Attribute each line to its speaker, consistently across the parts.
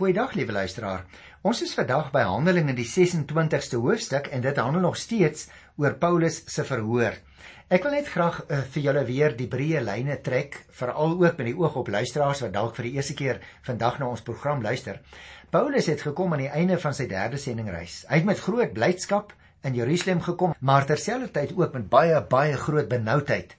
Speaker 1: Goeiedag lieve luisteraar. Ons is vandag by Handelinge die 26ste hoofstuk en dit handel nog steeds oor Paulus se verhoor. Ek wil net graag uh, vir julle weer die breë lyne trek, veral ook met die oog op luisteraars wat dalk vir die eerste keer vandag na ons program luister. Paulus het gekom aan die einde van sy derde sendingreis. Hy het met groot blydskap in Jerusalem gekom, maar terselfdertyd ook met baie baie groot benoudheid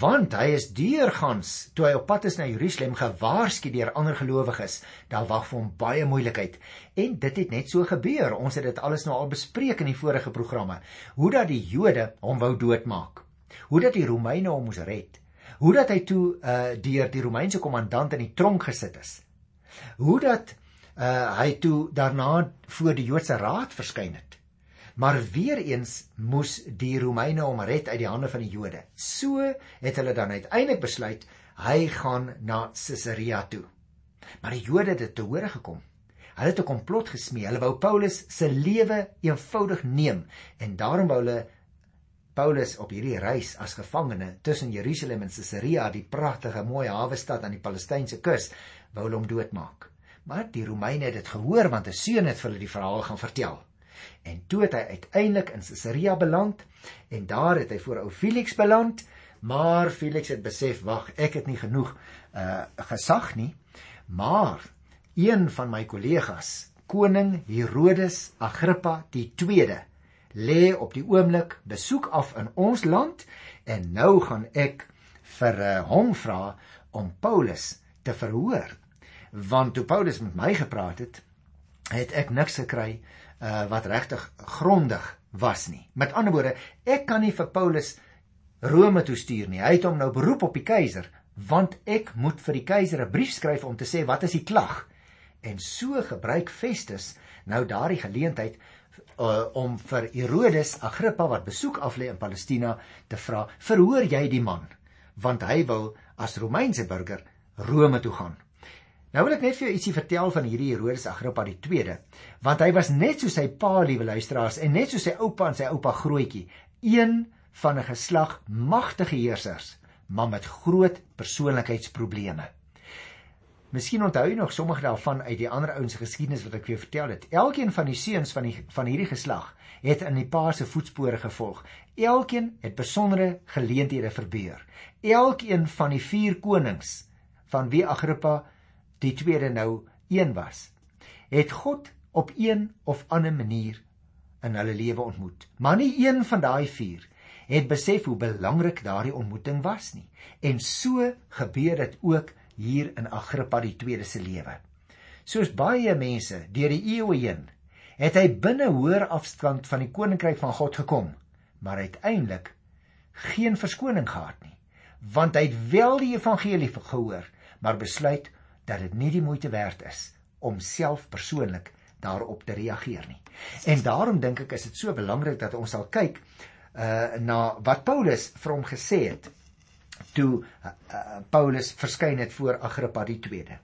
Speaker 1: want hy is deurgangs toe hy op pad is na Jerusalem gewaarsku deur ander gelowiges. Daar wag vir hom baie moeilikheid. En dit het net so gebeur. Ons het dit alles nou al bespreek in die vorige programme. Hoe dat die Jode hom wou doodmaak. Hoe dat die Romeine hom moes red. Hoe dat hy toe uh, deur die Romeinse kommandant in die tronk gesit is. Hoe dat uh, hy toe daarna voor die Joodse raad verskyn het Maar weer eens moes die Romeine hom red uit die hande van die Jode. So het hulle dan uiteindelik besluit hy gaan na Caesarea toe. Maar die Jode het dit te hore gekom. Hulle het 'n komplot gesmee. Hulle wou Paulus se lewe eenvoudig neem en daarom wou hulle Paulus op hierdie reis as gevangene tussen Jerusalem en Caesarea, die pragtige mooi hawe stad aan die Palestynse kus, wou hulle hom doodmaak. Maar die Romeine het dit gehoor want 'n seun het vir hulle die verhaal gaan vertel. En toe het hy uiteindelik in Caesarea beland en daar het hy voor ou Felix beland, maar Felix het besef, wag, ek het nie genoeg uh gesag nie, maar een van my kollegas, koning Herodes Agrippa die 2de, lê op die oomblik besoek af in ons land en nou gaan ek vir uh, hom vra om Paulus te verhoor. Want toe Paulus met my gepraat het, het ek niks gekry uh, wat regtig grondig was nie. Met ander woorde, ek kan nie vir Paulus Rome toe stuur nie. Hy het hom nou beroep op die keiser, want ek moet vir die keiser 'n brief skryf om te sê wat is die klag. En so gebruik Festus nou daardie geleentheid uh, om vir Herodes Agrippa wat besoek aflê in Palestina te vra: "Verhoor jy die man?" Want hy wil as Romeinse burger Rome toe gaan. Nou wil ek net vir jou ietsie vertel van hierdie Herodes Agrippa die 2de, want hy was net so sy pa, liewe luisteraars, en net so sy oupa en sy oupa grootjie, een van 'n geslag magtige heersers, maar met groot persoonlikheidsprobleme. Miskien onthou jy nog sommige daarvan uit die ander ouens geskiedenis wat ek vir jou vertel het. Elkeen van die seuns van die van hierdie geslag het in die pa se voetspore gevolg. Elkeen het besondere geleenthede verbeur. Elkeen van die vier konings van wie Agrippa die tweede nou een was, het God op een of ander manier in hulle lewe ontmoet. Maar nie een van daai vier het besef hoe belangrik daardie ontmoeting was nie. En so gebeur dit ook hier in Agrippa die tweede se lewe. Soos baie mense deur die eeue heen, het hy binne hoër afstand van die koninkryk van God gekom, maar uiteindelik geen verskoning gehad nie, want hy het wel die evangelie gehoor, maar besluit dat dit nie die moeite werd is om self persoonlik daarop te reageer nie. En daarom dink ek is dit so belangrik dat ons sal kyk uh na wat Paulus vir hom gesê het toe uh, uh, Paulus verskyn het voor Agrippa die 2de.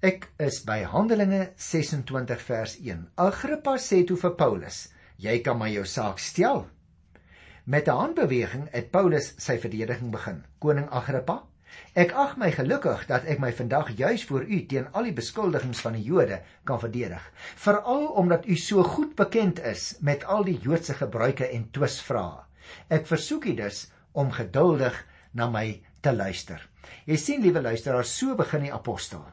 Speaker 1: Ek is by Handelinge 26 vers 1. Agrippa sê toe vir Paulus: "Jy kan maar jou saak stel." Met 'n handbeweging het Paulus sy verdediging begin. Koning Agrippa, Ek ag my gelukkig dat ek my vandag juis voor u teen al die beskuldigings van die Jode kan verdedig, veral omdat u so goed bekend is met al die Joodse gebruike en twisvrae. Ek versoek u dus om geduldig na my te luister. Jy sien liewe luisteraars, so begin die apostel.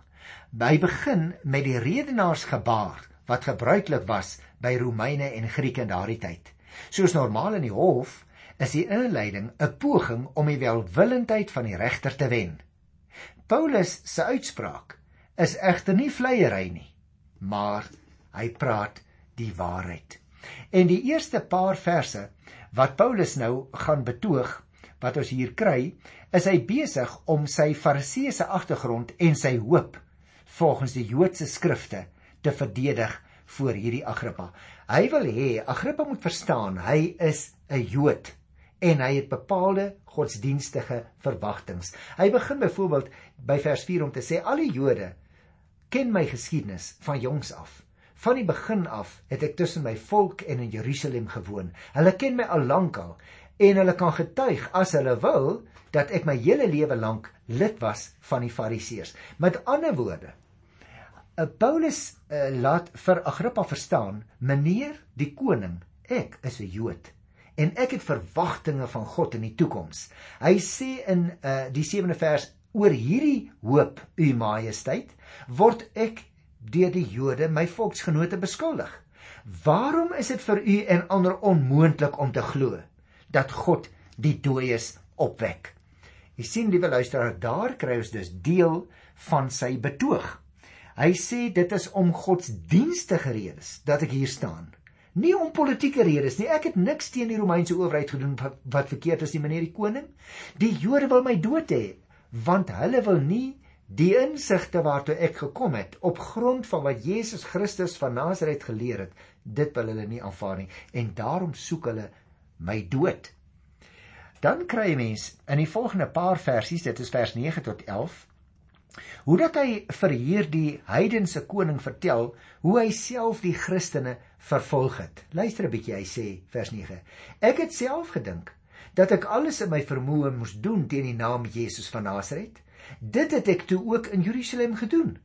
Speaker 1: Hy begin met die redenaarsgebaar wat gebruiklik was by Romeine en Grieke in daardie tyd. Soos normaal in die hof is die inleiding 'n poging om die welwillendheid van die regter te wen. Paulus se uitspraak is egter nie vleiery nie, maar hy praat die waarheid. En die eerste paar verse wat Paulus nou gaan betoog wat ons hier kry, is hy besig om sy fariseëse agtergrond en sy hoop volgens die Joodse skrifte te verdedig voor hierdie Agrippa. Hy wil hê Agrippa moet verstaan hy is 'n Jood en hy het bepaalde godsdienstige verwagtinge. Hy begin byvoorbeeld by vers 4 om te sê al die Jode ken my geskiedenis van jongs af. Van die begin af het ek tussen my volk en in Jerusalem gewoon. Hulle ken my al lankal en hulle kan getuig as hulle wil dat ek my hele lewe lank lid was van die Fariseërs. Met ander woorde, uh, Paulus uh, laat vir Agrippa verstaan, meneer die koning, ek is 'n Jood en ek het verwagtinge van God in die toekoms. Hy sê in uh, die 7de vers oor hierdie hoop, u majesteit, word ek deur die Jode, my volksgenote beskuldig. Waarom is dit vir u en ander onmoontlik om te glo dat God die dooies opwek? Jy sien liewe luisteraar, daar kry ons dus deel van sy betoog. Hy sê dit is om godsdienstige redes dat ek hier staan. Nie om politieke redes nie. Ek het niks teen die Romeinse owerheid gedoen wat, wat verkeerd is nie, meneer die koning. Die Jode wil my dood hê want hulle wil nie die insigte waartoe ek gekom het op grond van wat Jesus Christus van Nasaret geleer het, dit wil hulle nie aanvaar nie en daarom soek hulle my dood. Dan kry jy mens in die volgende paar versies, dit is vers 9 tot hoe dat hy vir hierdie heidense koning vertel hoe hy self die Christene vervolg het. Luister 'n bietjie, hy sê vers 9. Ek het self gedink dat ek alles in my vermoë moes doen teen die naam Jesus van Nasaret. Dit het ek toe ook in Jerusalem gedoen.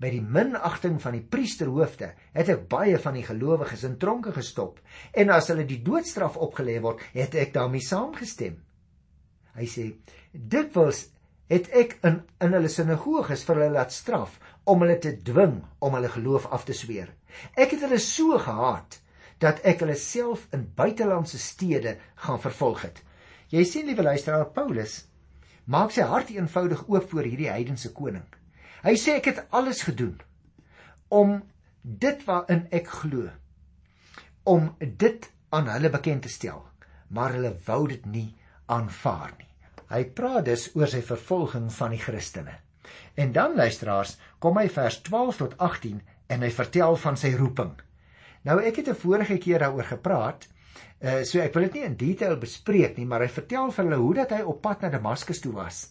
Speaker 1: By die minagting van die priesterhoofde het ek baie van die gelowiges in tronke gestop en as hulle die doodstraf opgelê word, het ek daarmee saamgestem. Hy sê dit was het ek in in hulle sinagoges vir hulle laat straf om hulle te dwing om hulle geloof af te sweer. Ek het hulle so gehaat dat ek hulle self in buitelandse stede gaan vervolg het. Jy sien liewe luisteraar Paulus maak sy hart eenvoudig oop voor hierdie heidense koning. Hy sê ek het alles gedoen om dit waarin ek glo om dit aan hulle bekend te stel, maar hulle wou dit nie aanvaar nie. Hy praat dus oor sy vervolging van die Christene. En dan luisteraars, kom hy vers 12 tot 18 en hy vertel van sy roeping. Nou ek het 'n vorige keer daaroor gepraat. Uh so ek wil dit nie in detail bespreek nie, maar hy vertel vir hulle hoe dat hy op pad na Damaskus toe was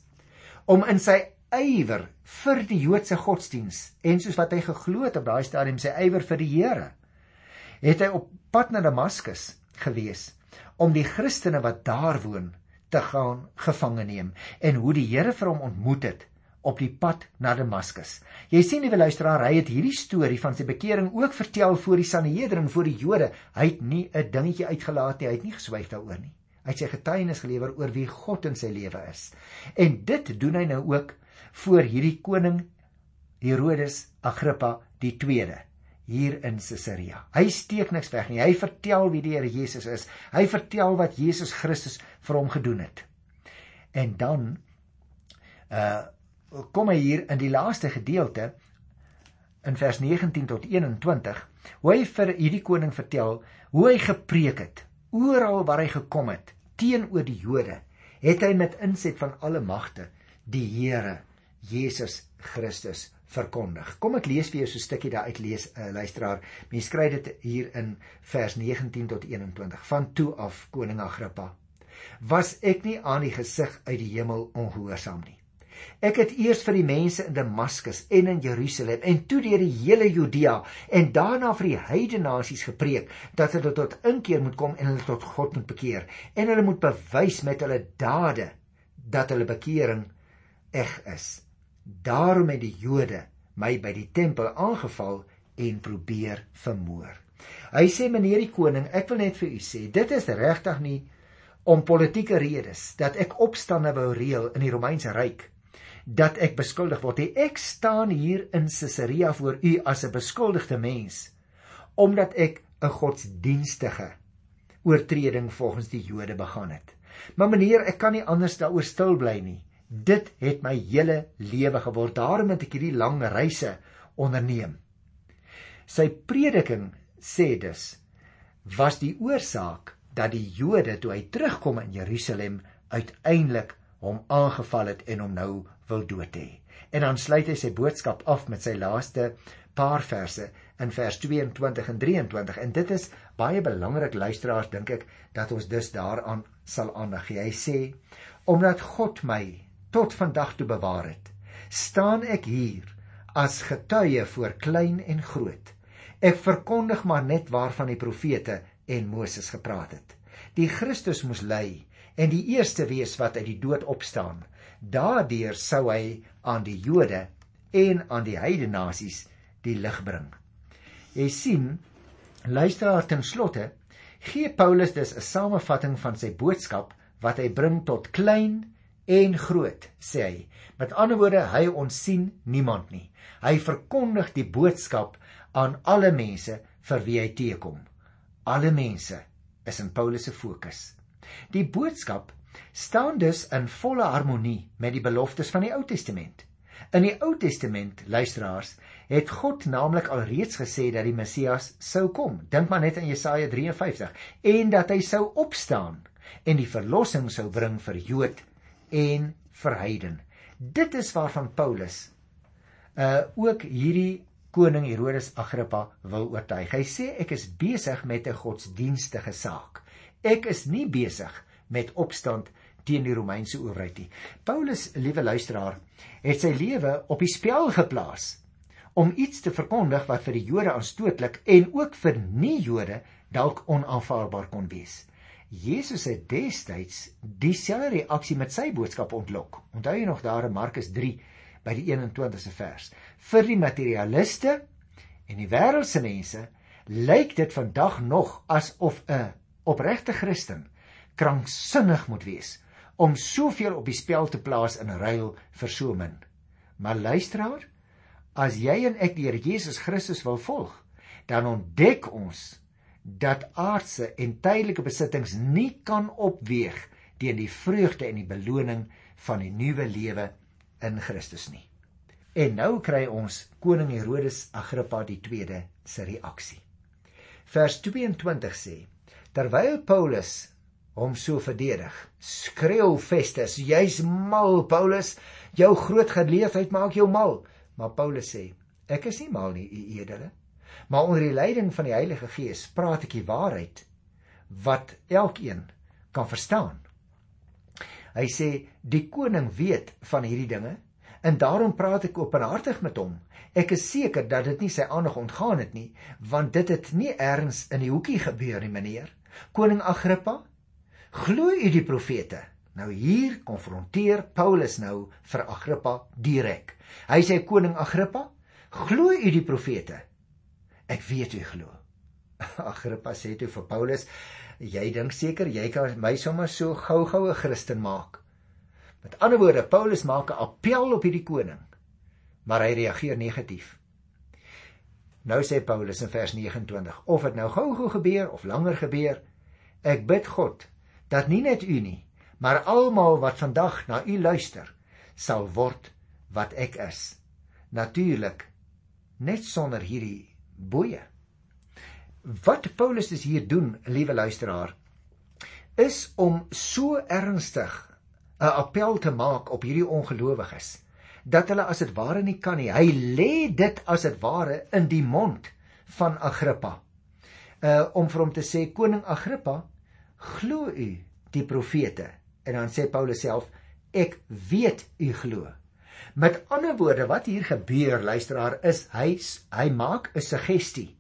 Speaker 1: om in sy ywer vir die Joodse godsdiens en soos wat hy geglo het op daai stadium sy ywer vir die Here het hy op pad na Damaskus gewees om die Christene wat daar woon te gaan gevange neem en hoe die Here vir hom ontmoet het op die pad na Damaskus. Jy sien nie, luisteraar, hy het hierdie storie van sy bekering ook vertel voor die Sanhedrin, voor die Jode. Hy het nie 'n dingetjie uitgelaat nie, hy het nie geswyg daaroor nie. Hy het sy getuienis gelewer oor wie God in sy lewe is. En dit doen hy nou ook voor hierdie koning Herodes Agrippa die 2de hier in Caesarea. Hy steek niks weg nie. Hy vertel wie die Here Jesus is. Hy vertel wat Jesus Christus vir hom gedoen het. En dan uh kom hy hier in die laaste gedeelte in vers 19 tot 21 hoe hy vir hierdie koning vertel hoe hy gepreek het oral waar hy gekom het teenoor die Jode het hy met inset van alle magte die Here Jesus Christus verkondig. Kom ek lees vir jou so 'n stukkie daar uit lees uh, luisteraar. Mens skryf dit hier in vers 19 tot 21 van toe af koning Agrippa. Was ek nie aan die gesig uit die hemel ongehoorsaam nie? Ek het eers vir die mense in Damaskus en in Jerusalem en toe deur die hele Judea en daarna vir die heidene nasies gepreek dat hulle tot inkeer moet kom en hulle tot God moet bekeer en hulle moet bewys met hulle dade dat hulle bekering eg is. Daarom het die Jode my by die tempel aangeval en probeer vermoor. Hy sê meneer die koning, ek wil net vir u sê, dit is regtig nie om politieke redes dat ek opstande wou reël in die Romeinse ryk dat ek beskuldig word. Ek staan hier in Caesarea voor u as 'n beskuldigde mens omdat ek 'n godsdienstige oortreding volgens die Jode begaan het. Maar meneer, ek kan nie anders daaroor stil bly nie. Dit het my hele lewe geword. Daarom het ek hierdie lang reise onderneem. Sy prediking sê dus was die oorsaak dat die Jode toe hy terugkom in Jerusalem uiteindelik hom aangeval het en hom nou wil dood hê. En dan sluit hy sy boodskap af met sy laaste paar verse in vers 22 en 23 en dit is baie belangrik luisteraars dink ek dat ons dus daaraan sal aandag gee. Hy sê omdat God my tot vandag toe bewaar het, staan ek hier as getuie voor klein en groot. Ek verkondig maar net waarvan die profete en Moses gepraat het. Die Christus moes ly en die eerste wees wat uit die dood opstaan. Daardeur sou hy aan die Jode en aan die heidene nasies die lig bring. Jy sien, luisteraar ten slotte, gee Paulus dus 'n samevatting van sy boodskap wat hy bring tot klein en groot, sê hy. Met ander woorde, hy ons sien niemand nie. Hy verkondig die boodskap aan alle mense vir wie hy teekom. Alle mense is in Paulus se fokus. Die boodskap staan dus in volle harmonie met die beloftes van die Ou Testament. In die Ou Testament, luisteraars, het God naamlik alreeds gesê dat die Messias sou kom. Dink maar net aan Jesaja 53 en dat hy sou opstaan en die verlossing sou bring vir Jood en vir heiden. Dit is waarvan Paulus uh ook hierdie koning Herodes Agrippa wil oortuig. Hy sê ek is besig met 'n godsdienstige saak. Ek is nie besig met opstand teen die Romeinse owerheid nie. Paulus, liewe luisteraar, het sy lewe op die spel geplaas om iets te verkondig wat vir die Jode aanstootlik en ook vir nie-Jode dalk onaanvaarbaar kon wees. Jesus het destyds dieselfde reaksie met sy boodskap ontlok. Onthou jy nog daar in Markus 3 by die 21ste vers? Vir die materialiste en die wêreldse mense lyk dit vandag nog asof 'n opregte Christen kranksinnig moet wees om soveel op die spel te plaas in ruil vir so min. Maar luisteraar, as jy en ek die Here Jesus Christus wil volg, dan ontdek ons dat aardse en tydelike besittings nie kan opweeg teen die vreugde en die beloning van die nuwe lewe in Christus nie. En nou kry ons koning Herodes Agrippa die 2de se reaksie. Vers 22 sê: Terwyl Paulus hom so verdedig, skreeu Festus: "Jy's mal, Paulus. Jou groot geleefdheid maak jou mal." Maar Paulus sê: "Ek is nie mal nie, u edele, maar onder die leiding van die Heilige Gees praat ek die waarheid wat elkeen kan verstaan." Hy sê: "Die koning weet van hierdie dinge en daarom praat ek openhartig met hom. Ek is seker dat dit nie sy aandag ontgaan het nie, want dit het nie eers in die hoekie gebeur nie, meneer. Koning Agrippa, Glo u die profete? Nou hier konfronteer Paulus nou vir Agrippa direk. Hy sê koning Agrippa, glo u die profete? Ek weet u glo. Agrippa sê toe vir Paulus, jy dink seker jy kan my sommer so gou-gou 'n Christen maak. Met ander woorde, Paulus maak 'n appel op hierdie koning, maar hy reageer negatief. Nou sê Paulus in vers 29, of dit nou gou-gou gebeur of langer gebeur, ek bid God dat nie net u nie, maar almal wat vandag na u luister, sal word wat ek is. Natuurlik net sonder hierdie boeye. Wat Paulus dus hier doen, liewe luisteraar, is om so ernstig 'n appel te maak op hierdie ongelowiges dat hulle as dit ware nie kan nie. Hy lê dit as dit ware in die mond van Agrippa. Uh om vir hom te sê koning Agrippa, glo u die profete en dan sê Paulus self ek weet u glo met ander woorde wat hier gebeur luisteraar is hy hy maak 'n suggestie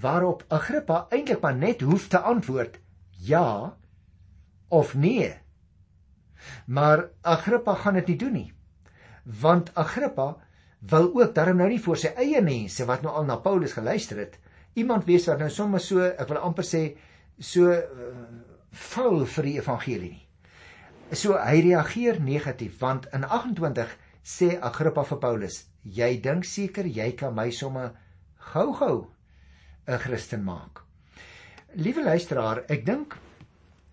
Speaker 1: waarop Agrippa eintlik maar net hoef te antwoord ja of nee maar Agrippa gaan dit nie doen nie want Agrippa wil ook daarom nou nie vir sy eie mense wat nou al na Paulus geluister het iemand wees wat nou sommer so ek wil amper sê so uh, val vir die evangelie nie. So hy reageer negatief want in 28 sê Agrippa vir Paulus: "Jy dink seker jy kan my somme gou-gou 'n Christen maak." Liewe luisteraar, ek dink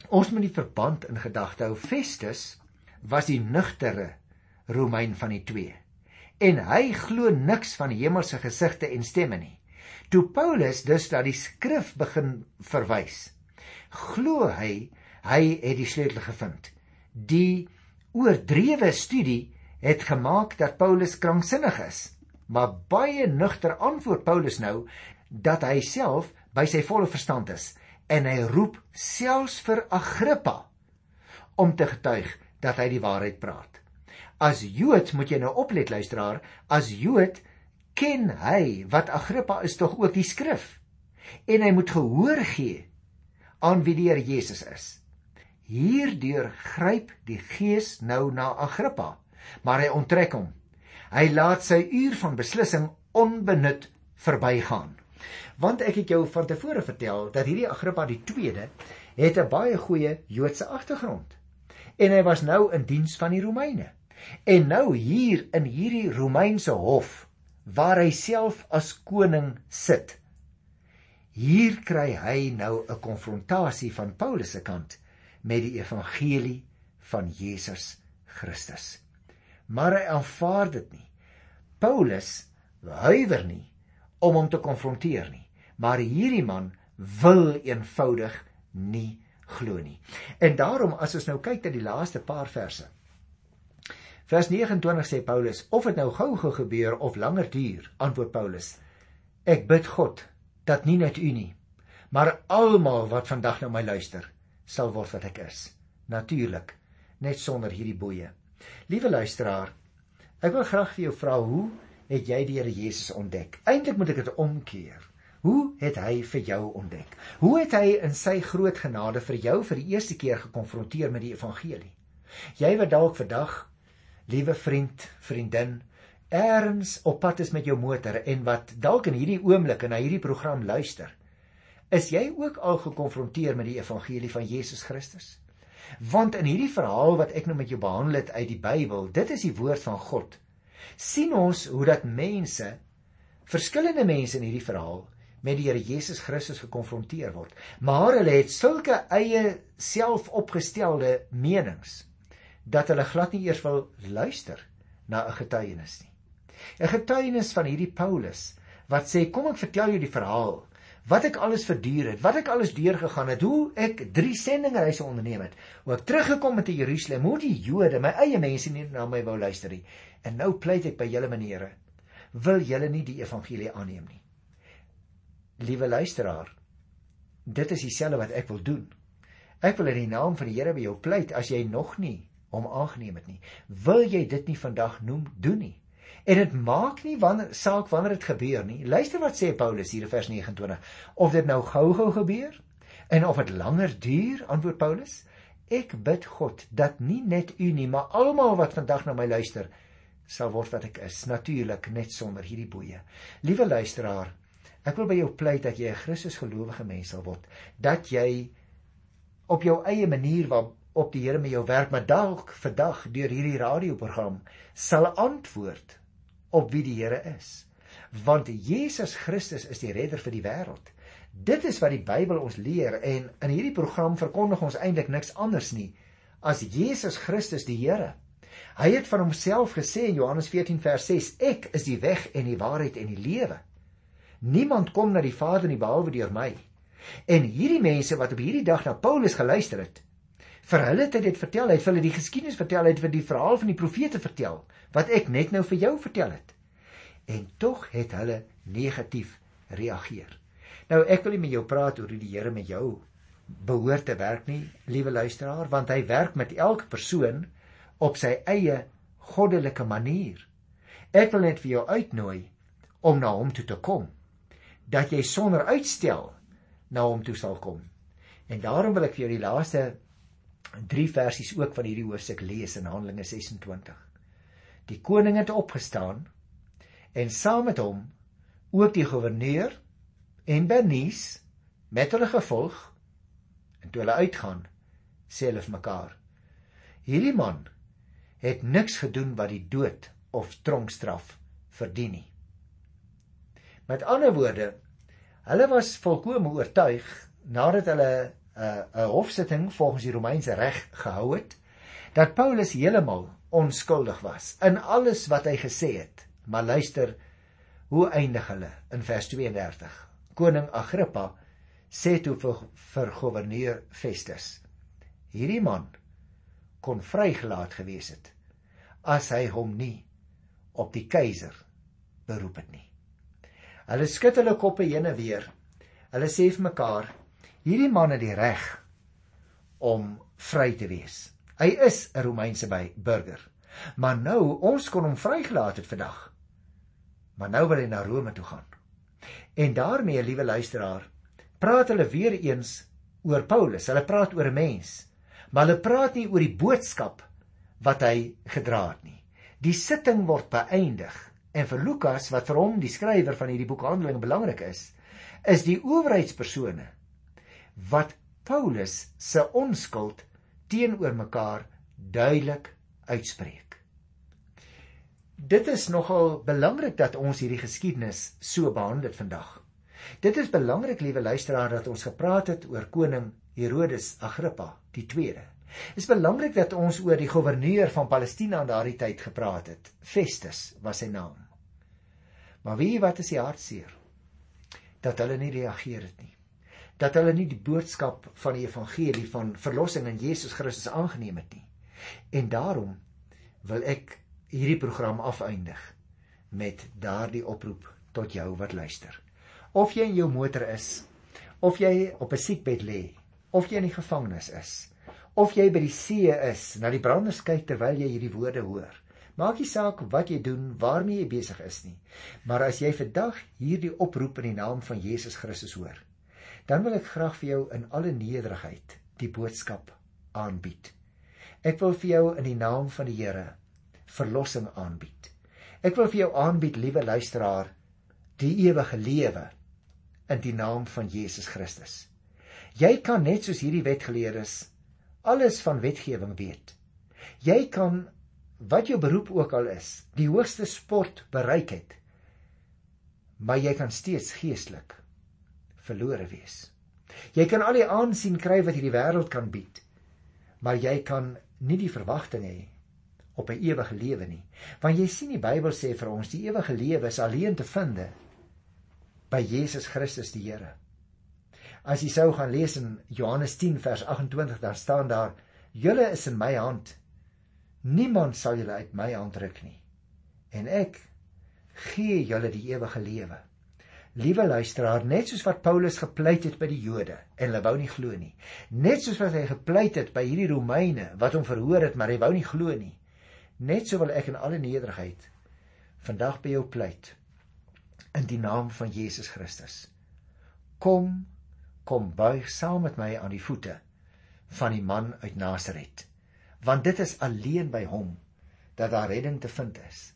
Speaker 1: ons moet die verband in gedagte hou. Festus was die nugtere Romein van die twee en hy glo niks van hemelse gesigte en stemme nie. Toe Paulus dus dat die skrif begin verwys, glo hy hy het die sleutel gevind. Die oordrewe studie het gemaak dat Paulus kranksinnig is. Maar baie nugter antwoord Paulus nou dat hy self by sy volle verstand is en hy roep selfs vir Agrippa om te getuig dat hy die waarheid praat. As Jood moet jy nou oplet luisteraar, as Jood ken hy wat Agrippa is tog ook die skrif en hy moet gehoor gee aan wie die Here Jesus is. Hierdeur gryp die Gees nou na Agrippa, maar hy onttrek hom. Hy laat sy uur van beslissing onbenut verbygaan. Want ek het jou van tevore vertel dat hierdie Agrippa die 2de het 'n baie goeie Joodse agtergrond. En hy was nou in diens van die Romeine. En nou hier in hierdie Romeinse hof waar hy self as koning sit. Hier kry hy nou 'n konfrontasie van Paulus se kant met die evangelie van Jesus Christus. Maar hy aanvaar dit nie. Paulus huiwer nie om hom te konfronteer nie, maar hierdie man wil eenvoudig nie glo nie. En daarom as ons nou kyk na die laaste paar verse. Vers 29 sê Paulus: "Of dit nou gou-gou gebeur of langer duur," antwoord Paulus, "ek bid God dat nie net u nie, maar almal wat vandag na my luister, sal word wat ek is." Natuurlik, net sonder hierdie boeye. Liewe luisteraar, ek wil graag vir jou vra hoe het jy die Here Jesus ontdek? Eintlik moet ek dit omkeer. Hoe het hy vir jou ontdek? Hoe het hy in sy groot genade vir jou vir die eerste keer gekonfronteer met die evangelie? Jy wat dalk vandag, liewe vriend, vriendin, eers op pad is met jou motor en wat dalk in hierdie oomblik na hierdie program luister, is jy ook al gekonfronteer met die evangelie van Jesus Christus? Want in hierdie verhaal wat ek nou met jou behandel het uit die Bybel, dit is die woord van God sien ons hoe dat mense verskillende mense in hierdie verhaal met die Here Jesus Christus gekonfronteer word. Maar hulle het sulke eie selfopgestelde menings dat hulle glad nie eers wil luister na 'n getuienis nie. 'n Getuienis van hierdie Paulus wat sê kom ek vertel jou die verhaal wat ek alles verduur het, wat ek alles deurgegaan het, hoe ek drie sendingreise onderneem het, hoe ek teruggekom het te Jerusalem, hoe die Jode, my eie mense nie na my wou luister nie. En nou pleit ek by julle meneere, wil julle nie die evangelie aanneem nie. Liewe luisteraar, dit is dieselfde wat ek wil doen. Ek wil in die naam van die Here by jou pleit as jy nog nie hom aangeneem het nie. Wil jy dit nie vandag noem doen nie? En dit maak nie wanneer saak wanneer dit gebeur nie. Luister wat sê Paulus hier in vers 29. Of dit nou gou-gou gebeur en of dit langer duur, antwoord Paulus, ek bid God dat nie net u nie, maar almal wat vandag na my luister, sal word wat ek is, natuurlik net sonder hierdie boeye. Liewe luisteraar, ek wil by jou pleit dat jy 'n Christus gelowige mens sal word, dat jy op jou eie manier waar op die Here met jou werk, maar dalk vandag deur hierdie radioprogram sal antwoord op wie die Here is. Want Jesus Christus is die redder vir die wêreld. Dit is wat die Bybel ons leer en in hierdie program verkondig ons eintlik niks anders nie as Jesus Christus die Here. Hy het van homself gesê in Johannes 14 vers 6: Ek is die weg en die waarheid en die lewe. Niemand kom na die Vader nie behalwe deur my. En hierdie mense wat op hierdie dag na Paulus geluister het, vir hulle het hy dit vertel, hy het hulle die geskiedenis vertel, hy het vir die verhaal van die profete vertel wat ek net nou vir jou vertel het. En tog het hulle negatief reageer. Nou ek wil nie met jou praat oor hoe die Here met jou behoort te werk nie, liewe luisteraar, want hy werk met elke persoon op sy eie goddelike manier. Ek wil net vir jou uitnooi om na hom toe te kom. Dat jy sonder uitstel na hom toe sal kom. En daarom wil ek vir jou die laaste 3 versies ook van hierdie hoofstuk lees in Handelinge 26. Die koning het opgestaan en saam met hom ook die goewerneur en Bernice met hulle gevolg en toe hulle uitgaan sê hulle vir mekaar hierdie man het niks gedoen wat die dood of tronkstraf verdien nie. Met ander woorde, hulle was volkome oortuig nadat hulle uh, 'n hofsitting volgens die Romeinse reg gehou het dat Paulus heeltemal onskuldig was in alles wat hy gesê het. Maar luister, hoe eindig hulle in vers 32? Koning Agrippa sê toe vir, vir goewerneur Festus: Hierdie man kon vrygelaat gewees het as hy hom nie op die keiser beroep het nie. Hulle skud hulle koppe heen en weer. Hulle sê vir mekaar: "Hierdie man het die reg om vry te wees. Hy is 'n Romeinse burger. Maar nou ons kon hom vrygelaat het vandag. Maar nou wil hy na Rome toe gaan." En daarmee, liewe luisteraar, praat hulle weer eens oor Paulus. Hulle praat oor 'n mens, maar hulle praat nie oor die boodskap wat hy gedra het nie. Die sitting word beëindig en vir Lukas wat vir hom die skrywer van hierdie boek Handelinge belangrik is, is die owerheidspersone wat Paulus se onskuld teenoor mekaar duidelik uitspreek. Dit is nogal belangrik dat ons hierdie geskiedenis so behandel vandag. Dit is belangrik, liewe luisteraar, dat ons gepraat het oor koning Herodes Agrippa die 2de. Dit is belangrik dat ons oor die goewerneur van Palestina in daardie tyd gepraat het. Festus was sy naam. Maar wie wat is die hartseer? Dat hulle nie reageer het nie. Dat hulle nie die boodskap van die evangelie van verlossing in Jesus Christus aangeneem het nie. En daarom wil ek hierdie program afeindig met daardie oproep tot jou wat luister. Of jy in jou motor is, of jy op 'n siekbed lê, of jy in die gevangenis is, of jy by die see is, na die branders kyk terwyl jy hierdie woorde hoor. Maak nie saak wat jy doen, waarmee jy besig is nie. Maar as jy vandag hierdie oproep in die naam van Jesus Christus hoor, dan wil ek graag vir jou in alle nederigheid die boodskap aanbied. Ek wil vir jou in die naam van die Here verlossing aanbied. Ek wil vir jou aanbied, liewe luisteraar, die ewige lewe in die naam van Jesus Christus. Jy kan net soos hierdie wetgeleerdes alles van wetgewing weet. Jy kan wat jou beroep ook al is, die hoogste sport bereik het. Maar jy kan steeds geestelik verlore wees. Jy kan al die aansien kry wat hierdie wêreld kan bied, maar jy kan nie die verwagting hê op 'n ewige lewe nie. Want jy sien die Bybel sê vir ons die ewige lewe is alleen te vind by Jesus Christus die Here. As jy sou gaan lees in Johannes 10 vers 28, daar staan daar: "Julle is in my hand. Niemand sal julle uit my hand ruk nie. En ek gee julle die ewige lewe." Liewe luisteraar, net soos wat Paulus gepleit het by die Jode en hulle wou nie glo nie. Net soos wat hy gepleit het by hierdie Romeine wat hom verhoor het, maar hy wou nie glo nie. Net so wil ek in alle nederigheid vandag by jou pleit in die naam van Jesus Christus. Kom, kom buig saam met my aan die voete van die man uit Nasaret, want dit is alleen by hom dat daar redding te vind is.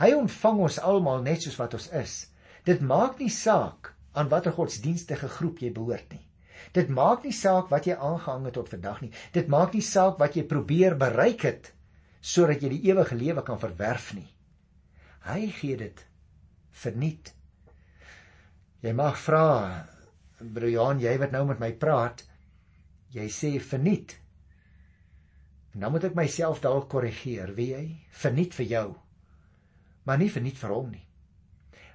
Speaker 1: Hy ontvang ons almal net soos wat ons is. Dit maak nie saak aan watter godsdienstige groep jy behoort nie. Dit maak nie saak wat jy aangehang het tot vandag nie. Dit maak nie saak wat jy probeer bereik het sodat jy die ewige lewe kan verwerf nie. Hy gee dit verniet Jy mag vra, Johan, jy wat nou met my praat, jy sê verniet. Nou moet ek myself dalk korrigeer, wie jy? Verniet vir jou. Maar nie verniet vir hom nie.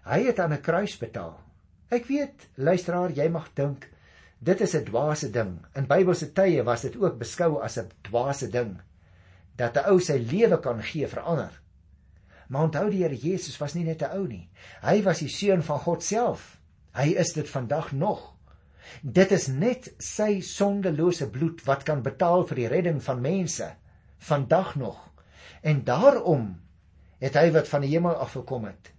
Speaker 1: Hy het aan 'n kruis betaal. Ek weet, luisteraar, jy mag dink dit is 'n dwaase ding. In Bybelse tye was dit ook beskou as 'n dwaase ding dat 'n ou sy lewe kan gee vir ander. Maar onthou die Here Jesus was nie net 'n ou nie. Hy was die seun van God self. Hy is dit vandag nog. Dit is net sy sondelose bloed wat kan betaal vir die redding van mense vandag nog. En daarom het hy wat van die hemel af gekom het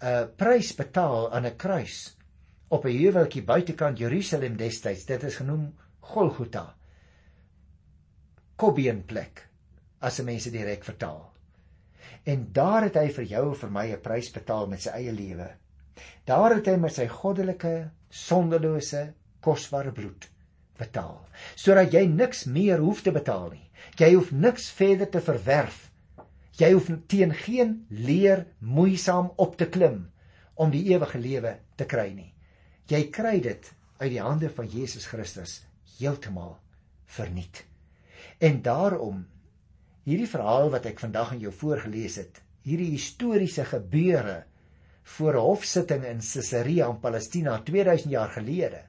Speaker 1: 'n prys betaal aan 'n kruis op 'n heuweltjie buitekant Jerusalem destyds. Dit is genoem Golgotha. Kobbeenplek as mense direk vertaal. En daar het hy vir jou en vir my 'n prys betaal met sy eie lewe Daar het hy met sy goddelike, sondelose, kosbare bloed betaal, sodat jy niks meer hoef te betaal nie. Jy hoef niks verder te verwerf. Jy hoef teen geen leer moeisaam op te klim om die ewige lewe te kry nie. Jy kry dit uit die hande van Jesus Christus heeltemal verniet. En daarom hierdie verhaal wat ek vandag aan jou voorgeles het, hierdie historiese gebeure voor 'n hofsitting in Caesarea in Palestina 2000 jaar gelede.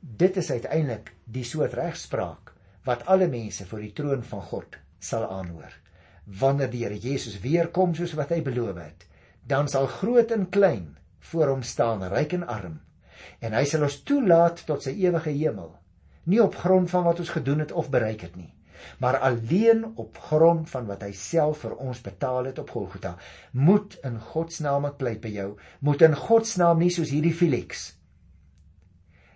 Speaker 1: Dit is uiteindelik die soort regspraak wat alle mense voor die troon van God sal aanhoor. Wanneer die Here Jesus weer kom soos wat hy beloof het, dan sal groot en klein voor hom staan, ryk en arm, en hy sal ons toelaat tot sy ewige hemel, nie op grond van wat ons gedoen het of bereik het nie, maar alleen op grond van wat hy self vir ons betaal het op Golgotha. Moet in God se naam ek pleit by jou, moet in God se naam nie soos hierdie Felix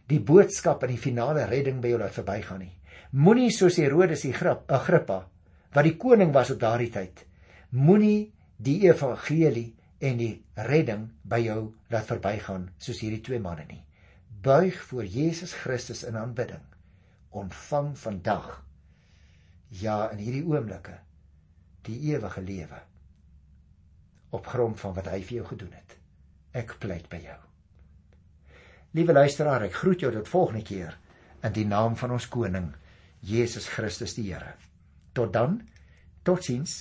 Speaker 1: die boodskap en die finale redding by jou laat verbygaan nie. Moenie soos Herodes die grap, Agrippa, wat die koning was op daardie tyd, moenie die evangelie en die redding by jou laat verbygaan soos hierdie twee manne nie. Buig voor Jesus Christus in aanbidding. Ontvang vandag ja in hierdie oomblikke die ewige lewe op grond van wat hy vir jou gedoen het. Ek pleit by jou. Liewe luisteraar, ek groet jou tot volgende keer in die naam van ons koning Jesus Christus die Here. Tot dan. Totsiens.